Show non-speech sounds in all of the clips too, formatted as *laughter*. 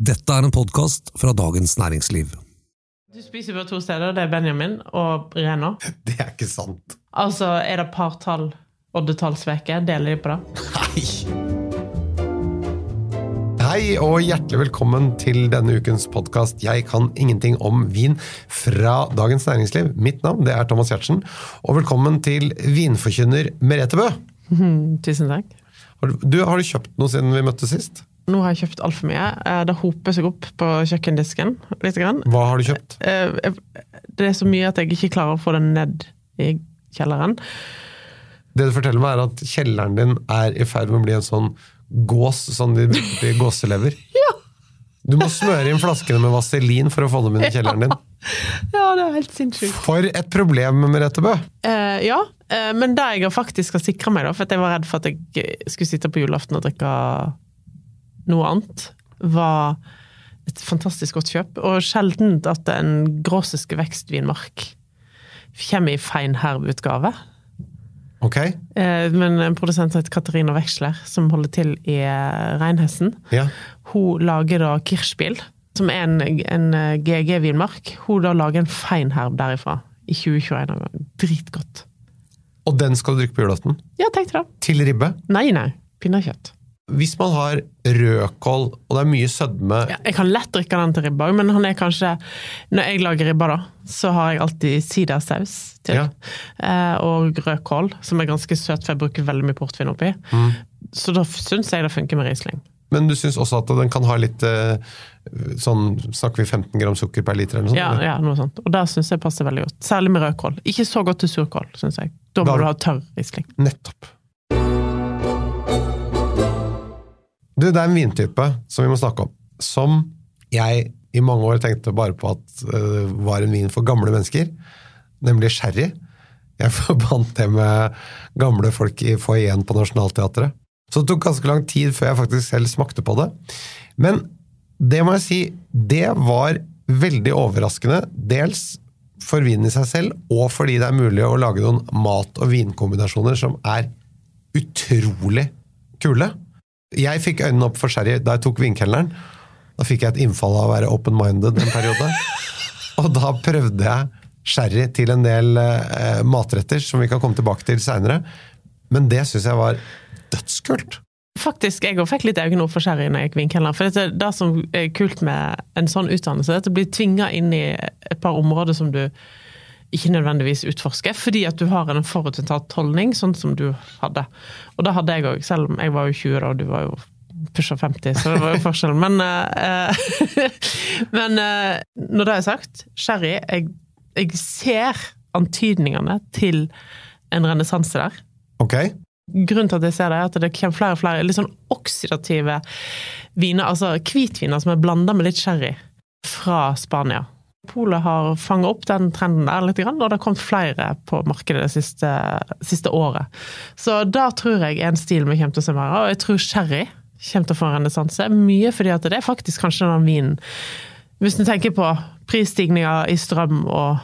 Dette er en podkast fra Dagens Næringsliv. Du spiser på to steder. Det er Benjamin og Rena. *laughs* Det er ikke sant. Altså, er det partall, oddetallsveke? Deler de på det? Nei! Hei og hjertelig velkommen til denne ukens podkast Jeg kan ingenting om vin fra Dagens Næringsliv. Mitt navn det er Thomas Giertsen, og velkommen til vinforkynner Merete Bø. *laughs* Tusen takk. Har du, du, har du kjøpt noe siden vi møttes sist? Nå har jeg kjøpt altfor mye. Eh, Det hoper seg opp på kjøkkendisken. litt. Grann. Hva har du kjøpt? Eh, Det er så mye at jeg ikke klarer å få det ned i kjelleren. Det du forteller meg, er at kjelleren din er i ferd med å bli en sånn gås, sånn de bruker gåselever. *laughs* gåselever. Du må smøre inn flaskene med vaselin for å få dem inn i kjelleren din. Ja, det er helt sinnssykt. For et problem, Merete Bø! Eh, ja, eh, men det jeg faktisk har sikra meg, da, for jeg var redd for at jeg skulle sitte på julaften og drikke noe annet, var et fantastisk godt kjøp. Og sjelden at en gråsiske vekstvinmark kommer i fein herb-utgave. Ok? Eh, men en produsent som heter Katarina Veksler, som holder til i eh, Reinhessen, Ja. hun lager da Kirschbil, som er en, en GG-vinmark. Hun da lager en feinherb derifra i 2021. Dritgodt. Og den skal du drikke på julaften? Ja, tenk deg det. Til ribbe? Nei, nei. Pinnekjøtt. Hvis man har rødkål, og det er mye sødme Ja, jeg kan lett drikke den til ribba, men han er kanskje Når jeg lager ribba, da, så har jeg alltid sidersaus til. Ja. Eh, og rødkål, som er ganske søt, for jeg bruker veldig mye portvin oppi. Mm. Så da syns jeg det funker med Riesling. Men du syns også at den kan ha litt eh, sånn Snakker vi 15 gram sukker per liter? eller noe sånt? Ja, ja, noe sånt. Og det syns jeg passer veldig godt. Særlig med rødkål. Ikke så godt til surkål, syns jeg. Da må Da- du ha tørr Riesling. Nettopp. Du, det er en vintype som vi må snakke om, som jeg i mange år tenkte bare på at uh, var en vin for gamle mennesker, nemlig sherry. Jeg *laughs* forbandt det med gamle folk i foajeen på Nationaltheatret. Så det tok ganske lang tid før jeg faktisk selv smakte på det. Men det må jeg si, det var veldig overraskende. Dels for vinen i seg selv, og fordi det er mulig å lage noen mat- og vinkombinasjoner som er utrolig kule. Jeg fikk øynene opp for sherry da jeg tok vinkelneren. Da fikk jeg et innfall av å være open-minded en periode. Og da prøvde jeg sherry til en del eh, matretter, som vi kan komme tilbake til seinere. Men det syns jeg var dødskult. Faktisk, jeg fikk litt øynene opp for sherry når jeg gikk vinkelner. For det, det som er kult med en sånn utdannelse, er at du blir tvinga inn i et par områder som du ikke nødvendigvis utforske, fordi at du har en forutinntatt holdning, sånn som du hadde. Og det hadde jeg òg, selv om jeg var jo 20 da, og du var jo pusha 50, så det var jo *laughs* forskjell. Men, uh, *laughs* men uh, når det er sagt, sherry jeg, jeg ser antydningene til en renessanse der Ok? grunnen til at jeg ser det, er at det kommer flere og flere litt sånn oksidative viner, altså hvitviner som er blanda med litt sherry fra Spania. Polet har fanget opp den trenden der litt, og det har kommet flere på markedet det siste, siste året. Så da tror jeg en stil vi kommer til å se mer av, og jeg tror sherry kommer til å få en renessanse. Mye fordi at det er faktisk kanskje den vinen Hvis du tenker på prisstigninger i strøm og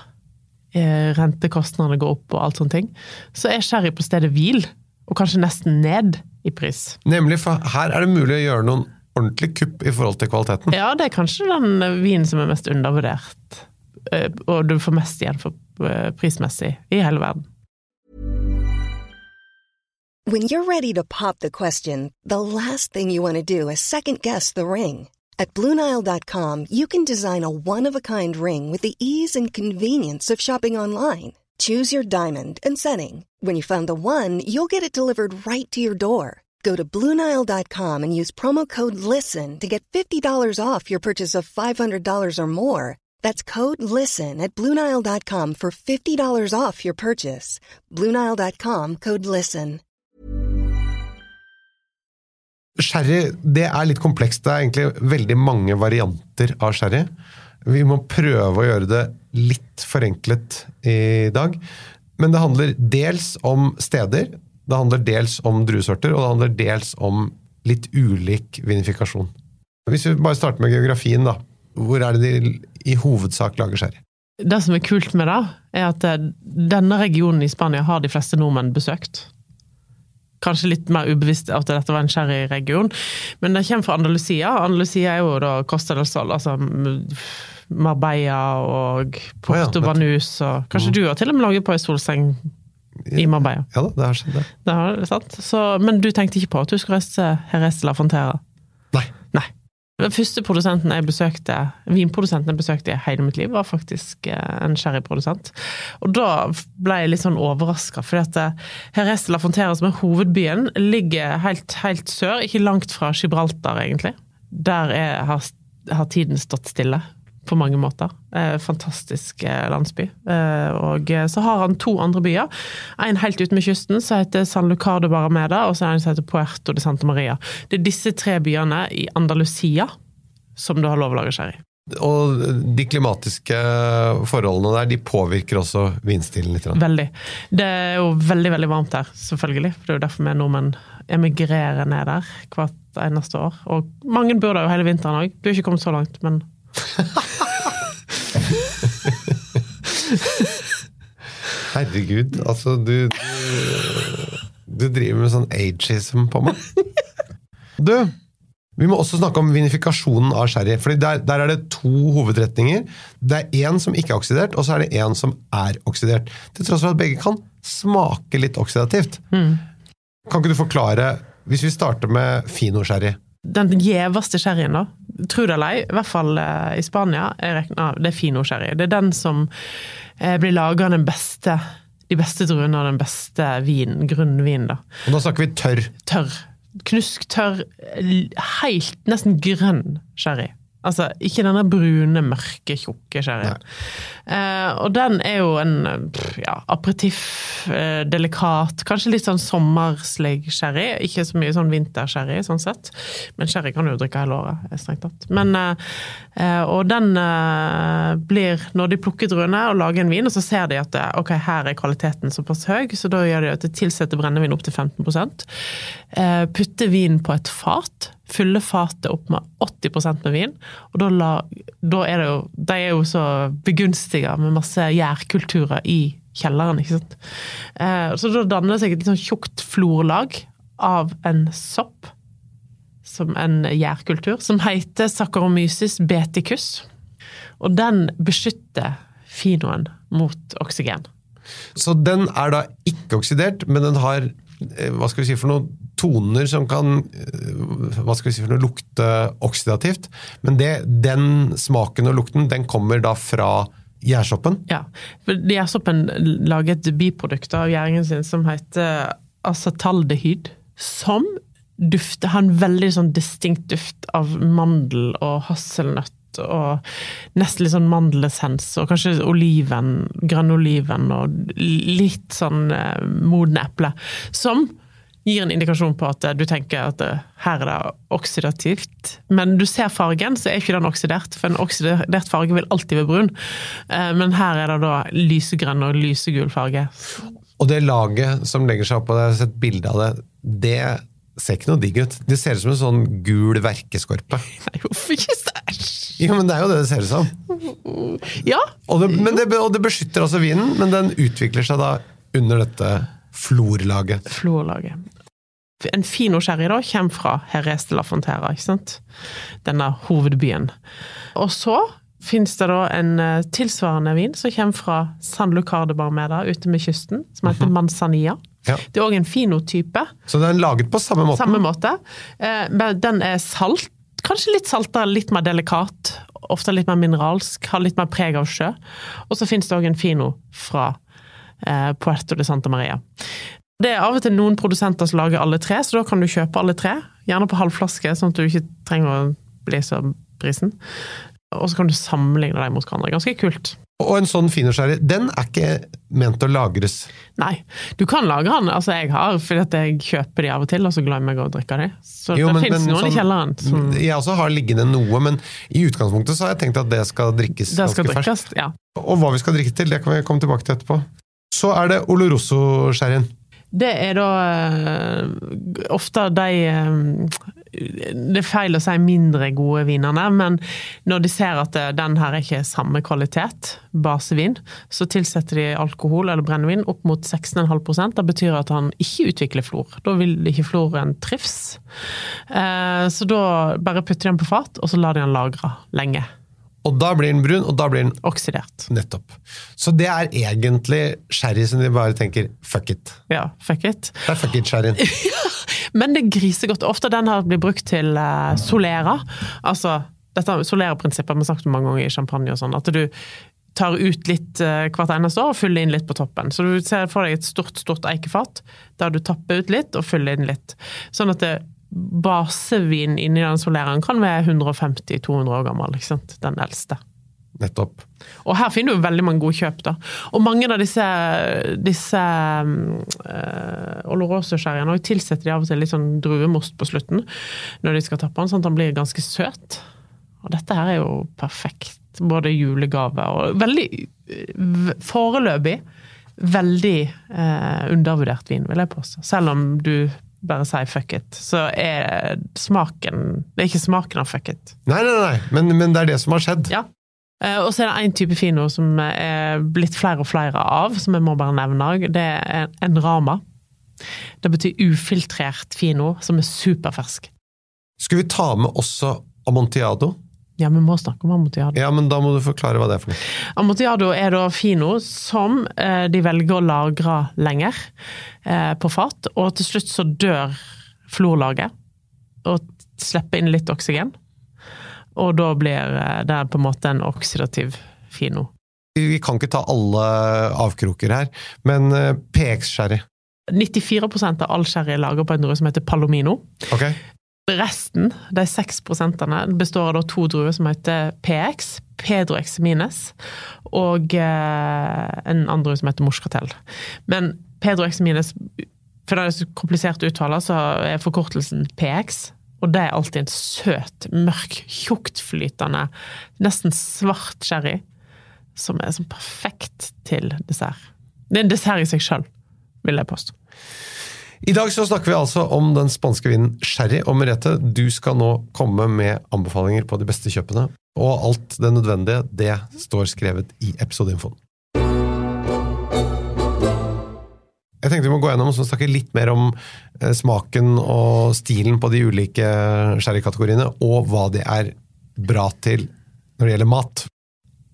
eh, rentekostnadene går opp og alt sånne ting, så er sherry på stedet hvil, og kanskje nesten ned i pris. Nemlig, for her er det mulig å gjøre noen ordentlig kupp i forhold til kvaliteten. Ja, det er kanskje den vinen som er mest undervurdert, eh, og du får mest igjen for eh, prismessig i hele verden. When you're ready to pop the question, the last thing you want to do is second guess the ring. At Bluenile.com, you can design a one of a kind ring with the ease and convenience of shopping online. Choose your diamond and setting. When you find the one, you'll get it delivered right to your door. Go to Bluenile.com and use promo code LISTEN to get $50 off your purchase of $500 or more. That's code LISTEN at Bluenile.com for $50 off your purchase. Bluenile.com code LISTEN. Sherry det er litt komplekst. Det er egentlig veldig mange varianter av sherry. Vi må prøve å gjøre det litt forenklet i dag. Men det handler dels om steder, det handler dels om druesorter, og det handler dels om litt ulik vinifikasjon. Hvis vi bare starter med geografien, da. Hvor er det de i hovedsak lager sherry? Det som er kult med det, er at eh, denne regionen i Spania har de fleste nordmenn besøkt. kanskje litt mer ubevisst at dette var en sherryregion. Men det kommer fra Andalusia. Andalusia er jo da Costa del Sol, altså Marbella og Porto oh ja, Banus og Kanskje du har til og med laget på ei solseng i Marbella? Ja da, det har skjedd, det. Det har sant? Så, men du tenkte ikke på at du skulle reise til Jerez la Fontera? Nei. Nei. Den første produsenten jeg besøkte, vinprodusenten jeg besøkte i hele mitt liv, var faktisk eh, en sherryprodusent. Og da ble jeg litt sånn overraska, for at eh, Jerez de la Fontera, som er hovedbyen, ligger helt, helt sør, ikke langt fra Gibraltar, egentlig. Der er, har, har tiden stått stille på mange måter. Eh, fantastisk eh, landsby. Eh, og så har han to andre byer. En helt ute med kysten som heter San Lucardo Barameda, og så er en som heter Puerto de Santa Maria. Det er disse tre byene i Andalusia som du har lov å lage sherry. Og de klimatiske forholdene der, de påvirker også vinstilen litt. Veldig. Det er jo veldig, veldig varmt der, selvfølgelig. For det er jo derfor vi nordmenn emigrerer ned der hvert eneste år. Og mange bor der jo hele vinteren òg. Du er ikke kommet så langt, men Herregud, altså du, du Du driver med sånn ageism på meg. Du, vi må også snakke om vinifikasjonen av sherry. fordi der, der er det to hovedretninger. Det er én som ikke er oksidert, og så er det én som er oksidert. Til tross for at begge kan smake litt oksidativt. Kan ikke du forklare, hvis vi starter med fino-sherry den gjeveste sherryen, da, tro det eller ei, i hvert fall eh, i Spania, regner, det er fino sherry. Det er den som eh, blir laga av den beste de beste druene og den beste vinen, grunnvinen, da. Og da snakker vi tørr. Tørr. Knusktørr, helt nesten grønn sherry. Altså ikke denne brune, mørke, tjukke sherryen. Eh, og den er jo en ja, aperitiff, eh, delikat, kanskje litt sånn sommerslig sherry. Ikke så mye sånn vintersherry, sånn sett. Men sherry kan du jo drikke hele året, strengt tatt. Men, eh, og den eh, blir, når de plukker druene og lager en vin, og så ser de at det, ok, her er kvaliteten såpass høy, så da gjør de at de tilsetter brennevin opp til 15 eh, Putter vin på et fat fylle fatet opp med 80% med vin. Og da, la, da, er det jo De er jo så begunstiga med masse gjærkulturer i kjelleren, ikke sant. Eh, så da danner det seg et litt sånn tjukt florlag av en sopp, som en gjærkultur, som heter Saccharomyces beticus. Og den beskytter finoen mot oksygen. Så den er da ikke oksidert, men den har eh, hva skal vi si for noe toner som kan eh, hva skal vi si for noe, lukte oksidativt. Men det, den smaken og lukten den kommer da fra gjærsoppen? Ja. Gjærsoppen lager et biprodukt av gjæringen sin som heter acetaldehyd. Som dufter, har en veldig sånn distinkt duft av mandel og hasselnøtt. Og nesten litt sånn mandelessens, og kanskje oliven, grønnoliven og litt sånn eh, modne eple. Som gir en indikasjon på at du tenker at eh, her er det oksidativt. Men du ser fargen, så er ikke den oksidert, for en oksidert farge vil alltid være brun. Eh, men her er det da lysegrønn og lysegul farge. Og det laget som legger seg oppå, jeg har sett bilde av det, det ser ikke noe digg ut. Det ser ut som en sånn gul verkeskorpe. *laughs* Nei, hvorfor ikke? Jo, men det er jo det det ser ut som. Ja. Og det, men det, og det beskytter også vinen, men den utvikler seg da under dette florlaget. Florlaget. En fino sherry da kommer fra Jerez de la Fontera, ikke sant? Denne hovedbyen. Og så fins det da en eh, tilsvarende vin som kommer fra San Lucar de Barmeda ute med kysten, som heter Manzanilla. Ja. Det er òg en fino-type. Så den er laget på samme måte? Samme måte. Eh, men Den er salt. Kanskje litt saltere, litt mer delikat. Ofte litt mer mineralsk. Har litt mer preg av sjø. Og så finnes det òg en fino fra eh, Puerto de Santa Maria. Det er av og til noen produsenter som lager alle tre, så da kan du kjøpe alle tre. Gjerne på halv flaske, sånn at du ikke trenger å bli så prisen. Og så kan du sammenligne dem mot hverandre. Ganske kult. Og en sånn finosherry, den er ikke ment å lagres? Nei, du kan lagre den. Altså, jeg har, fordi at jeg kjøper de av og til, og så glemmer jeg å drikke de. Så Jo, det men- finnes men noen sånn- i kjelleren som Jeg også har liggende noe, men i utgangspunktet så har jeg tenkt at det skal drikkes det skal ganske ferskt. drikkes. Ja. Og hva vi skal drikke til, det kan vi komme tilbake til etterpå. Så er det Oloroso-sherryen. Det er da eh, ofte de eh, Det er feil å si mindre gode vinene, men når de ser at den her er ikke samme kvalitet, basevin, så tilsetter de alkohol eller brennevin opp mot 16,5% Det betyr at han ikke utvikler flor. Da vil ikke floren trives. Eh, så da bare putter de den på fat, og så lar de den lagre lenge. Og da blir den brun, og da blir den Oksidert. Nettopp. Så det er egentlig sherry som de bare tenker fuck it. Ja, fuck it. Det er fuck it-sherryen. *laughs* Men det er grisegodt. Ofte den har blitt brukt til uh, solera. Altså, dette solera-prinsippet har vi snakket om mange ganger i champagne og sånn. At du tar ut litt uh, hvert eneste år og fyller inn litt på toppen. Så du ser for deg et stort, stort eikefat der du tapper ut litt og fyller inn litt. Sånn at det, basevin inni den soleraen kan være 150-200 år gammel. ikke sant? Den eldste. Nettopp. Og her finner du veldig mange gode kjøp. da. Og mange av disse, disse øh, Oloroso-sherryene tilsetter de av og til litt sånn druemost på slutten når de skal tappe den, sånn at den blir ganske søt. Og dette her er jo perfekt. Både julegave og veldig Foreløpig veldig uh, undervurdert vin, vil jeg påstå. Selv om du bare sier fuck it, så er smaken Det er ikke smaken av fuck it. Nei, nei, nei, men, men det er det som har skjedd. Ja. Eh, og så er det én type fino som er blitt flere og flere av, som jeg må bare nevne. Det er en rama. Det betyr ufiltrert fino, som er superfersk. Skal vi ta med også amontillado? Ja, vi må snakke om amontillado. Ja, men da må du forklare hva det er for noe. Amontillado er da fino som eh, de velger å lagre lenger eh, på fat, og til slutt så dør florlaget og slipper inn litt oksygen. Og da blir eh, det på en måte en oksidativ fino. Vi kan ikke ta alle avkroker her, men eh, PX-sherry 94 av all sherry er laget på en drue som heter palomino. okay. Resten, de 6% består av to druer som heter PX, Pedro Exemines, og eh, en annen drue som heter Moscatel. Men Pedro Exemines, for det er så komplisert å uttale, så er forkortelsen PX. Og det er alltid en søt, mørk, tjuktflytende, nesten svart sherry. Som er sånn perfekt til dessert. Det er en dessert i seg sjøl, vil jeg påstå. I dag så snakker vi altså om den spanske vinen sherry. Og Merete, du skal nå komme med anbefalinger på de beste kjøpene. Og alt det nødvendige, det står skrevet i episodeinfoen. Jeg tenkte vi må gå gjennom og snakke litt mer om eh, smaken og stilen på de ulike sherrykategoriene, og hva de er bra til når det gjelder mat.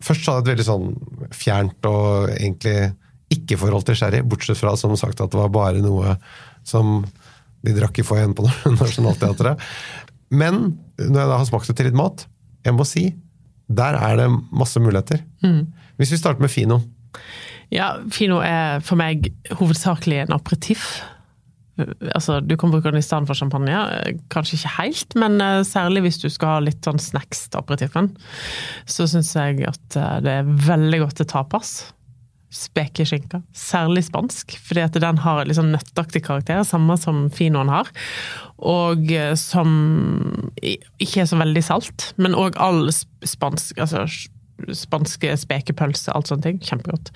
Først så hadde jeg et veldig sånn fjernt og egentlig ikke-forhold til sherry, bortsett fra som sagt at det var bare noe som de drakk i foajeen på *laughs* Nationaltheatret. Men når jeg da har smakt det til litt mat, jeg må si, der er det masse muligheter. Mm. Hvis vi starter med fino. Ja, fino er for meg hovedsakelig en aperitiff. Altså, du kan bruke den i stedet for champagne. Kanskje ikke helt, men eh, særlig hvis du skal ha litt sånn snacks til aperitiffen, så syns jeg at eh, det er veldig godt til tapas. Spekeskinke. Særlig spansk, fordi at den har litt sånn nøtteaktig karakter, samme som finoen har. Og eh, som ikke er så veldig salt, men òg all spansk altså spanske spekepølse, alt sånne ting. Kjempegodt.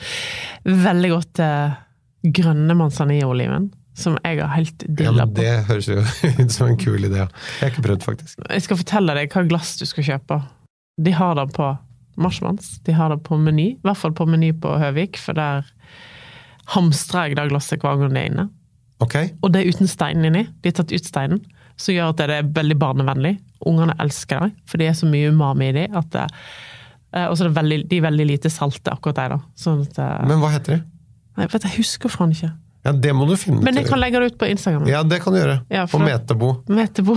Veldig godt til grønne manzanilla-oliven, som jeg har helt dilla Ja, det høres jo *laughs* ut som en kul idé. Jeg har ikke prøvd, faktisk. Jeg skal fortelle deg hva glass du skal kjøpe. De har det på Marsmanns, de har det på Meny. I hvert fall på Meny på Høvik, for der hamstrer jeg det glasset hver gang det er inne. Ok, Og det er uten steinen inni. De har tatt ut steinen, som gjør at det er veldig barnevennlig. Ungene elsker det, for det er så mye umami i dem. eh, Og så er det veldig, de er veldig lite salte, akkurat de. da. Sånn at, eh, Men hva heter de? Nei, vet jeg husker faen ikke. Ja, Det må du finne Men jeg kan legge det ut på Instagram. Ja, det kan du gjøre. Ja, På Metebo. Metebo.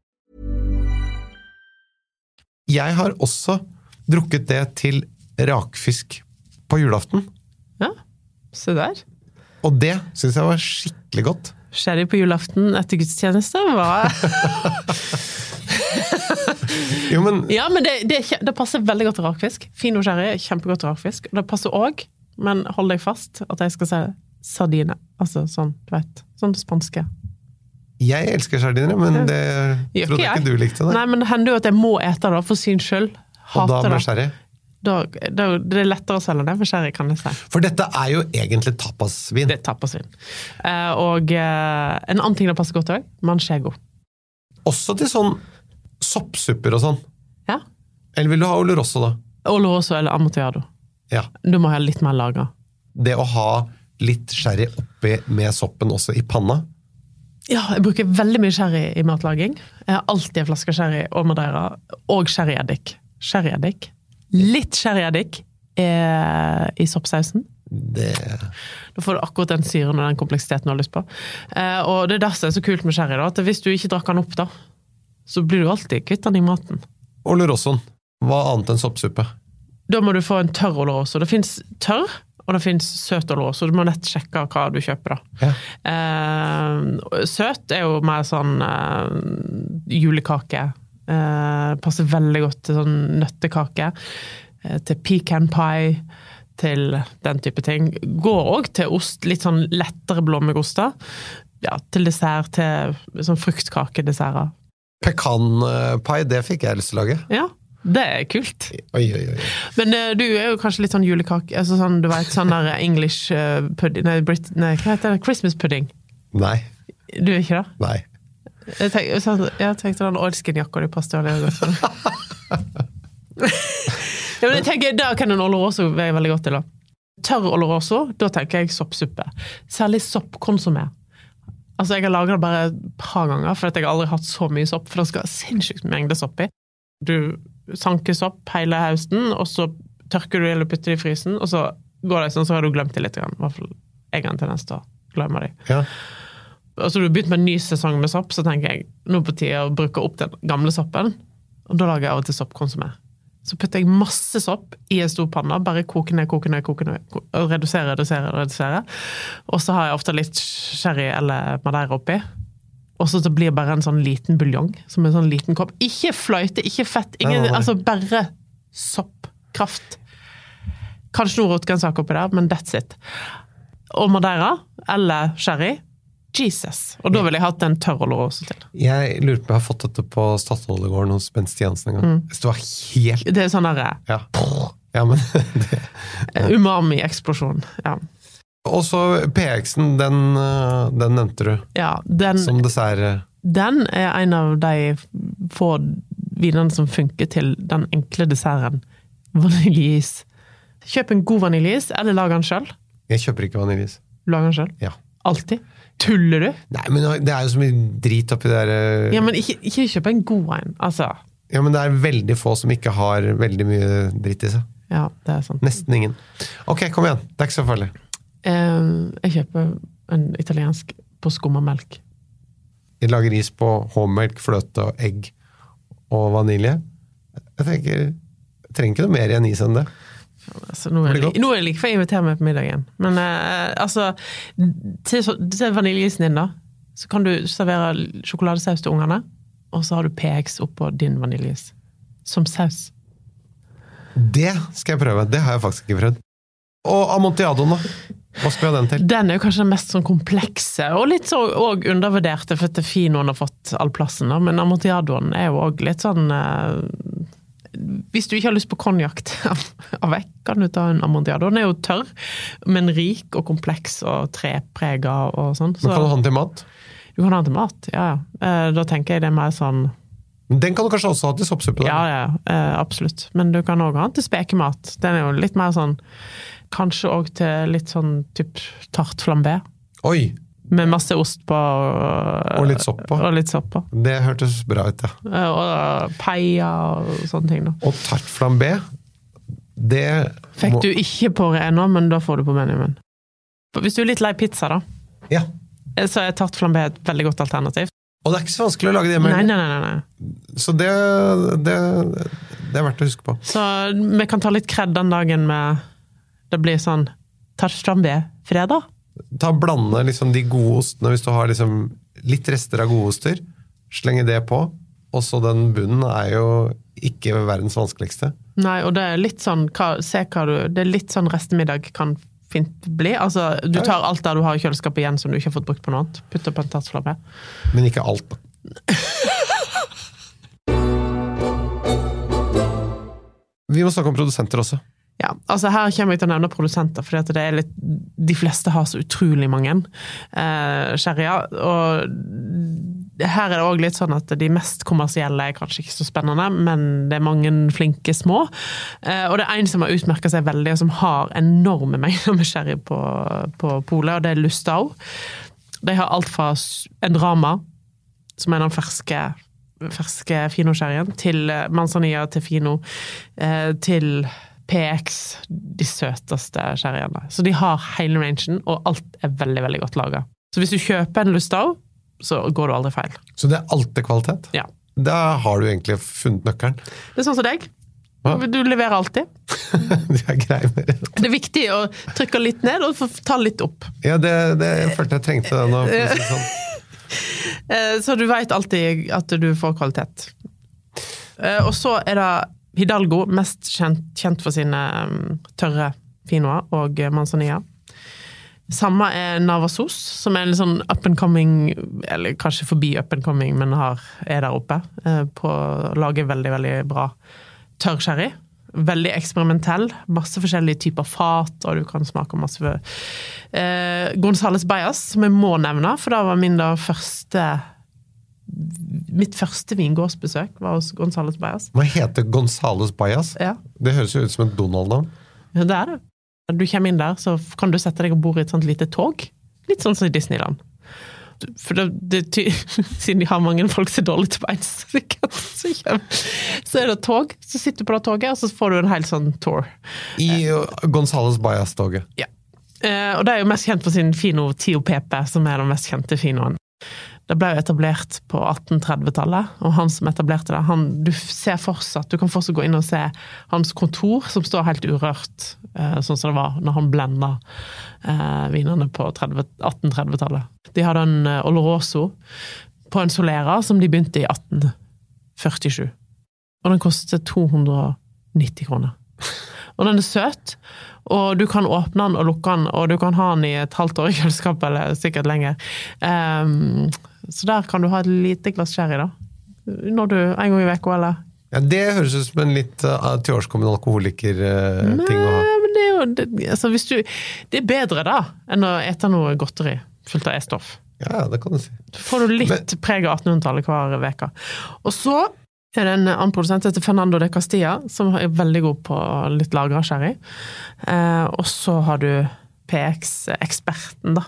Jeg har også drukket det til rakfisk på julaften. Ja, se der. Og det syns jeg var skikkelig godt. Sherry på julaften etter gudstjeneste Hva? Jo, men Ja, men det, det, det passer veldig godt til rakfisk. Fino sherry er kjempegodt til rakfisk. Og det passer òg, men hold deg fast, at jeg skal si sardine. Altså sånn, du vet. Sånn spanske. Jeg elsker sardiner, men det jeg trodde ikke ikke du likte det. Nei, men det hender jo at jeg må ete det for syns skyld. Og da med sherry. Da, da, det er lettere å selge det med sherry, kan jeg si. For dette er jo egentlig tapasvin. Det er tapasvin. Eh, og eh, en annen ting det passer godt òg, manchego. Også til sånn soppsupper og sånn. Ja. Eller vil du ha oloroso, da? Oloroso eller amotiado. Ja. Du må ha litt mer lagra. Det å ha litt sherry oppi med soppen også i panna. Ja, jeg bruker veldig mye sherry i matlaging. Jeg har alltid en flaske sherry og madeira, og sherryeddik. Sherryeddik. Litt sherryeddik eh, i soppsausen. Det Da får du akkurat den syren og den kompleksiteten du har lyst på. Eh, og det er derfor det er så kult med sherry, da, at hvis du ikke drakk den opp, da, så blir du alltid kvitt den i maten. Olorossoen. Hva annet enn soppsuppe? Da må du få en tørr olorosso. Det fins tørr, og det fins søt og lå, så Du må nett sjekke hva du kjøper, da. Ja. Eh, søt er jo mer sånn eh, julekake. Eh, passer veldig godt til sånn nøttekake. Eh, til pecan pie. Til den type ting. Går òg til ost. Litt sånn lettere blåmuggoster. Ja, til dessert. Til sånn fruktkakedesserter. Pekanpai, det fikk jeg lyst til å lage. Ja, det er kult. Oi, oi, oi. Men uh, du er jo kanskje litt sånn julekake altså sånn, Du vet, sånn der English uh, pudding nei, Brit, nei, hva heter det? Christmas pudding. Nei. Du er ikke det? Nei. Jeg, tenk, sånn, jeg tenkte den oilskin-jakka di passet veldig godt. for deg. ja, men jeg tenker, Da kan en oloroso være veldig godt til. da. Tørr oloroso, da tenker jeg soppsuppe. Særlig soppkonsumé. Altså, Jeg har laga det bare et par ganger, for at jeg har aldri hatt så mye sopp. For det skal sinnssykt mengde sopp i. Du sanker opp hele høsten, og så tørker du eller putter det i frysen, og så går det sånn, så har du glemt det litt. I hvert fall jeg har en tendens til å glemme det. Ja. Og du har begynt med en ny sesong med sopp, så tenker jeg nå er på tide å bruke opp den gamle soppen. Og da lager jeg av og til soppkonsumé. Så putter jeg masse sopp i en stor panne, bare koke ned, koke ned, koke ned, ko- og redusere, redusere, redusere. Og så har jeg ofte litt sherry eller madeira oppi. Og så blir det bare en sånn liten buljong, som en sånn liten kopp. Ikke fløyte, ikke fett, ingen, altså bare soppkraft. Kanskje noe rotgrønnsak oppi der, men that's it. Og madeira, eller sherry, Jesus. Og da ville jeg hatt en tørr oloroso til. Jeg lurer på om jeg har fått dette på Statoilegården hos Bent Stiansen en gang. Mm. Det var helt Det er sånn derre Ja, ja men *laughs* umami-eksplosjon. Ja. Og så PX-en, den, øh, den nevnte du ja, den, som dessert. øh. den er en av de få vinene som funker til den enkle desserten. Vaniljeis. Kjøp en god vaniljeis, eller lag den sjøl. Jeg kjøper ikke vaniljeis. Lag den sjøl. Ja. Alltid. Tuller du? Nei, men det er jo så mye drit oppi der øh. Ja, men ikke, ikke kjøp en god en. Altså. Ja, men det er veldig få som ikke har veldig mye dritt i seg. Ja, det er sant. Nesten ingen. Ok, kom igjen. Det er ikke så farlig. Eh, jeg kjøper en italiensk på skummamelk. jeg lager is på H-melk, fløte og egg og vanilje. Jeg tenker jeg trenger ikke noe mer i en is enn det. Altså, nå, er jeg, nå er jeg like før jeg inviterer meg på middagen. Men eh, altså Til, så- til vaniljeisen din, da, så kan du servere sjokoladesaus til ungene. Og så har du PX oppå din vaniljeis. Som saus. Det skal jeg prøve. Det har jeg faktisk ikke prøvd. Og Amontiadoen, da? Hva skal vi ha den til? Den er jo kanskje den mest sånn komplekse, og litt så og undervurderte, for at Finoen har fått all plassen, da. Men Amontillado-en er jo òg litt sånn eh, Hvis du ikke har lyst på konjakk av vekk, kan du ta en amortiado. Den er jo tørr, men rik og kompleks og treprega og sånn. Men kan du ha den til mat? Du kan ha den til mat, ja ja. Eh, Da tenker jeg det er mer sånn Den kan du kanskje også ha til soppsuppe? Ja, ja, eh, absolutt. Men du kan òg ha den til spekemat. Den er jo litt mer sånn Kanskje òg til litt sånn typ tart flambé. Oi! Med masse ost på. Og, Og litt sopp på. Og litt sopp på. Det hørtes bra ut, ja. Eh, Og paia og sånne ting, da. Og tart flambé, det Fikk må- du ikke på det ennå, men da får du på menyen. Hvis du er litt lei pizza, da, Ja. eh, så er tart flambé et veldig godt alternativ. Og det er ikke så vanskelig å lage det hjemme. Nei, nei, nei, nei. Så det, det, det er verdt å huske på. Så vi kan ta litt kred den dagen med Det blir sånn tart flambé-fredag. Ta Blande liksom de gode ostene hvis du har liksom litt rester av gode oster. Slenge det på. Og så den bunnen er jo ikke verdens vanskeligste. Nei, og det er litt sånn hva, Se hva du Det er litt sånn restemiddag kan fint bli. Altså, du tar alt der du har i kjøleskapet igjen som du ikke har fått brukt på noe annet. Putter på en tart. Men ikke alt, da. *laughs* Vi må snakke om produsenter også. Ja, altså Her kommer jeg til å nevne produsenter, for de fleste har så utrolig mange eh, sherryer. Og her er det òg litt sånn at de mest kommersielle er kanskje ikke så spennende, men det er mange flinke små. Eh, og det er en som har utmerka seg veldig, og som har enorme mengder med sherry på, på polet, og det er Lustau. De har alt fra en drama, som er den ferske ferske Fino-sherryen, til eh, Manzanilla, til Fino, eh, til PX, de søteste sherryene. Så de har hele rangen, og alt er veldig, veldig godt laga. Så hvis du kjøper en Lustau, så går du aldri feil. Så det er alltid kvalitet? Ja. Da har du egentlig funnet nøkkelen. Det er sånn som deg. Hva? Du leverer alltid. *laughs* De er grei med det. Det er viktig å trykke litt ned og ta litt opp. Ja, det, det jeg følte jeg trengte det nå. Sånn. *laughs* Eh, Så du veit alltid at du får kvalitet. Eh, Og så er det Hidalgo, mest kjent, kjent for sine mm, tørre finoer, og manzanilla. Samme er Navasos, som er en sånn up and coming, eller kanskje forbi up and coming, men har, er der oppe. eh, På å lage veldig, veldig bra tørr sherry. Veldig eksperimentell. Masse forskjellige typer fat, og du kan smake masse eh, Gonzales Bajas, som jeg må nevne, for det var min da første Mitt første vingårdsbesøk var hos Gonzales Bajas. Hva heter Gonzales Bajas? Ja, Det høres jo ut som et Donald-navn. ja, det er det. Du kommer inn der, så kan du sette deg om bord i et sånt lite tog. Litt sånn som i Disneyland. For det, det, *laughs* siden de har mange folk som er dårlige til beins, *laughs* så, så er det tog. Så sitter du på det toget, og så får du en hel sånn tour. I uh, Gonzales Bajas-toget. Ja. Eh, og det er jo mest kjent for sin Fino Tio Pepe, som er den mest kjente Finoen. Det ble jo etablert på 1830-tallet, og han som etablerte det, han, du ser fortsatt, du kan fortsatt gå inn og se hans kontor, som står helt urørt, eh, sånn som det var når han blenda eh, vinene på 1830-tallet. De hadde en eh, Oloroso på en Solera som de begynte i 1847. Og den koster 290 kroner. Og den er søt, og du kan åpne den og lukke den, og du kan ha den i et halvt år i kjøleskapet, eller sikkert lenger. Ehm, så der kan du ha et lite glass sherry, da. Når du, en gang i uka, eller? Ja, det høres ut som en litt uh, tilårskommen alkoholiker-ting å ha. Men det er jo det, altså du, det er bedre da, enn å ete noe godteri fullt av E-stoff. Ja, ja, det kan du si. Da får du litt Men- preg av 1800-tallet hver uke. Og så er det en annen produsent heter Fernando de Castilla, som er veldig god på litt lagra sherry. Eh, og så har du PX-eksperten, da.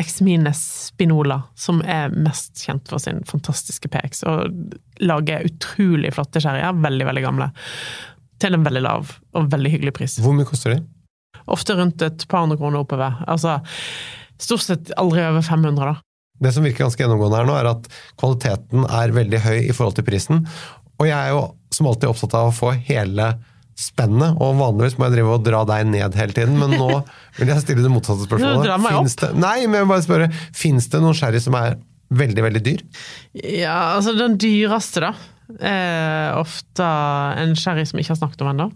Exmines Spinola, som er mest kjent for sin fantastiske PX. Og lager utrolig flotte sherryer, veldig, veldig gamle. Til en veldig lav og veldig hyggelig pris. Hvor mye koster de? Ofte rundt et par hundre kroner oppover. Altså stort sett aldri over 500, da. Det som virker ganske gjennomgående her nå, er at kvaliteten er veldig høy i forhold til prisen. Og jeg er jo som alltid opptatt av å få hele spennet, og vanligvis må jeg drive og dra deg ned hele tiden, men nå *laughs* vil jeg stille det motsatte spørsmålet. det, nei, men jeg vil bare spørre, fins det noen sherry som er veldig, veldig dyr? Ja, altså den dyreste, da, er ofte en sherry som vi ikke har snakket om ennå.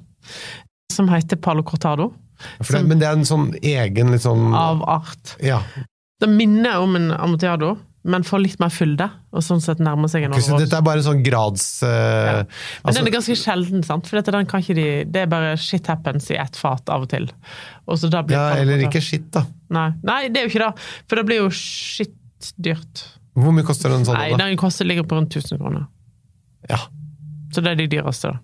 som heter Palo Cortado. For det, men det er en sånn egen litt sånn Av art. Ja. Det minner om en amontillado, men får litt mer fylde, og sånn sett nærmer seg en så dette er bare sånn grads... Uh, Ja. Men altså, den er ganske sjelden, sant? For dette, den de, det er bare shit happens i ett fat av og til. Og så da blir ja, eller ikke shit, da. Nei. Nei, det er jo ikke det. For det blir jo shit dyrt. Hvor mye koster en sånn? Nei, da? den koster ligger på rundt 1000 kroner. Ja. Så det er de dyreste, da.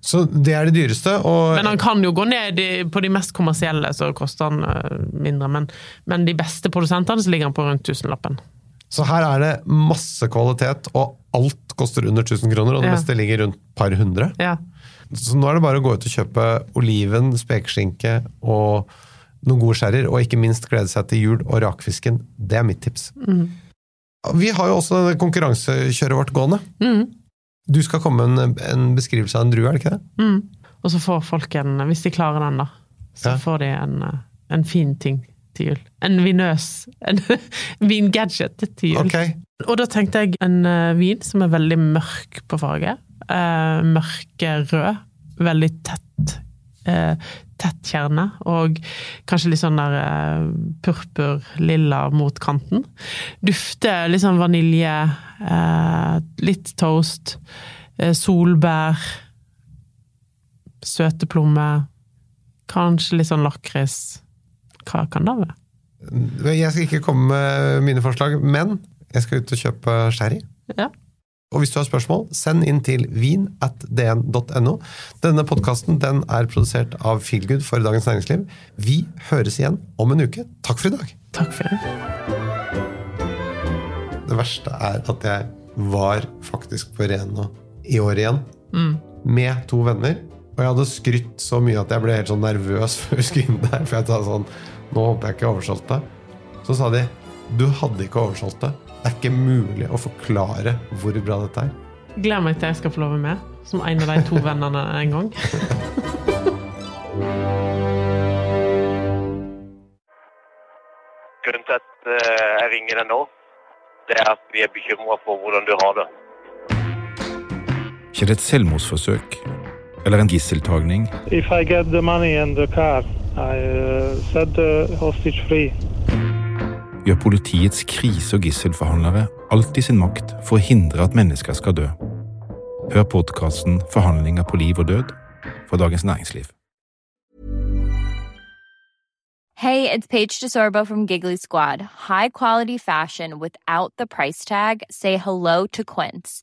Så det er det dyreste, og Men han kan jo gå ned i, på de mest kommersielle, så koster han øh, mindre. Men, men de beste produsentene, så ligger han på rundt tusenlappen. Så her er det masse kvalitet, og alt koster under 1000 kroner, og det Ja. meste ligger rundt par hundre. Ja. Så nå er det bare å gå ut og kjøpe oliven, spekeskinke og noen gode skjærer, og ikke minst glede seg til jul og rakfisken. Det er mitt tips. Mm. Vi har jo også denne konkurransekjøret vårt gående. Mm. Du skal komme med en, en beskrivelse av en drue, er det ikke det? Mm. Og så får folk en, hvis de klarer den, da, så Ja. får de en, en fin ting til jul. En vinøs En *laughs* vingadget til jul. Okay. Og da tenkte jeg en øh, vin som er veldig mørk på farge. Eh, mørkerød. Veldig tett. Eh, tett kjerne, og kanskje litt sånn der eh, purpur-lilla mot kanten. Dufter litt sånn vanilje, eh, litt toast, solbær, solbær, søteplomme, kanskje litt sånn lakris. Hva kan det være? Jeg skal ikke komme med mine forslag, men jeg skal ut og kjøpe sherry. Ja. Og hvis du har spørsmål, send inn til vin at dn.no. Denne podkasten den er produsert av Feelgood for Dagens Næringsliv. Vi høres igjen om en uke. Takk for i dag! Takk for det. Det verste er at jeg var faktisk på Reno i år igjen. Med to venner. Og jeg hadde skrytt så mye at jeg ble helt sånn nervøs før vi skulle inn der. For jeg sa sånn Nå håper jeg ikke jeg oversolgte. Så sa de du hadde ikke oversolgt det. Det er ikke mulig å forklare hvor bra dette er. Gleder meg til jeg skal få lov å være med, som en av de to vennene en gang. *laughs* Grunnen til at eh, jeg ringer deg nå, det er at vi er bekymra for hvordan du har det. Ikke det et selvmordsforsøk eller en gisseltagning? If I get the money and the car, I uh, hostage free. Gjør politiets krise- og gisselforhandlere alt i sin makt for å hindre at mennesker skal dø? Hør podkasten 'Forhandlinger på liv og død' fra Dagens Næringsliv. Hey, it's Paige DeSorbo from Giggly Squad. High quality fashion without the price tag. Say hello to Quince.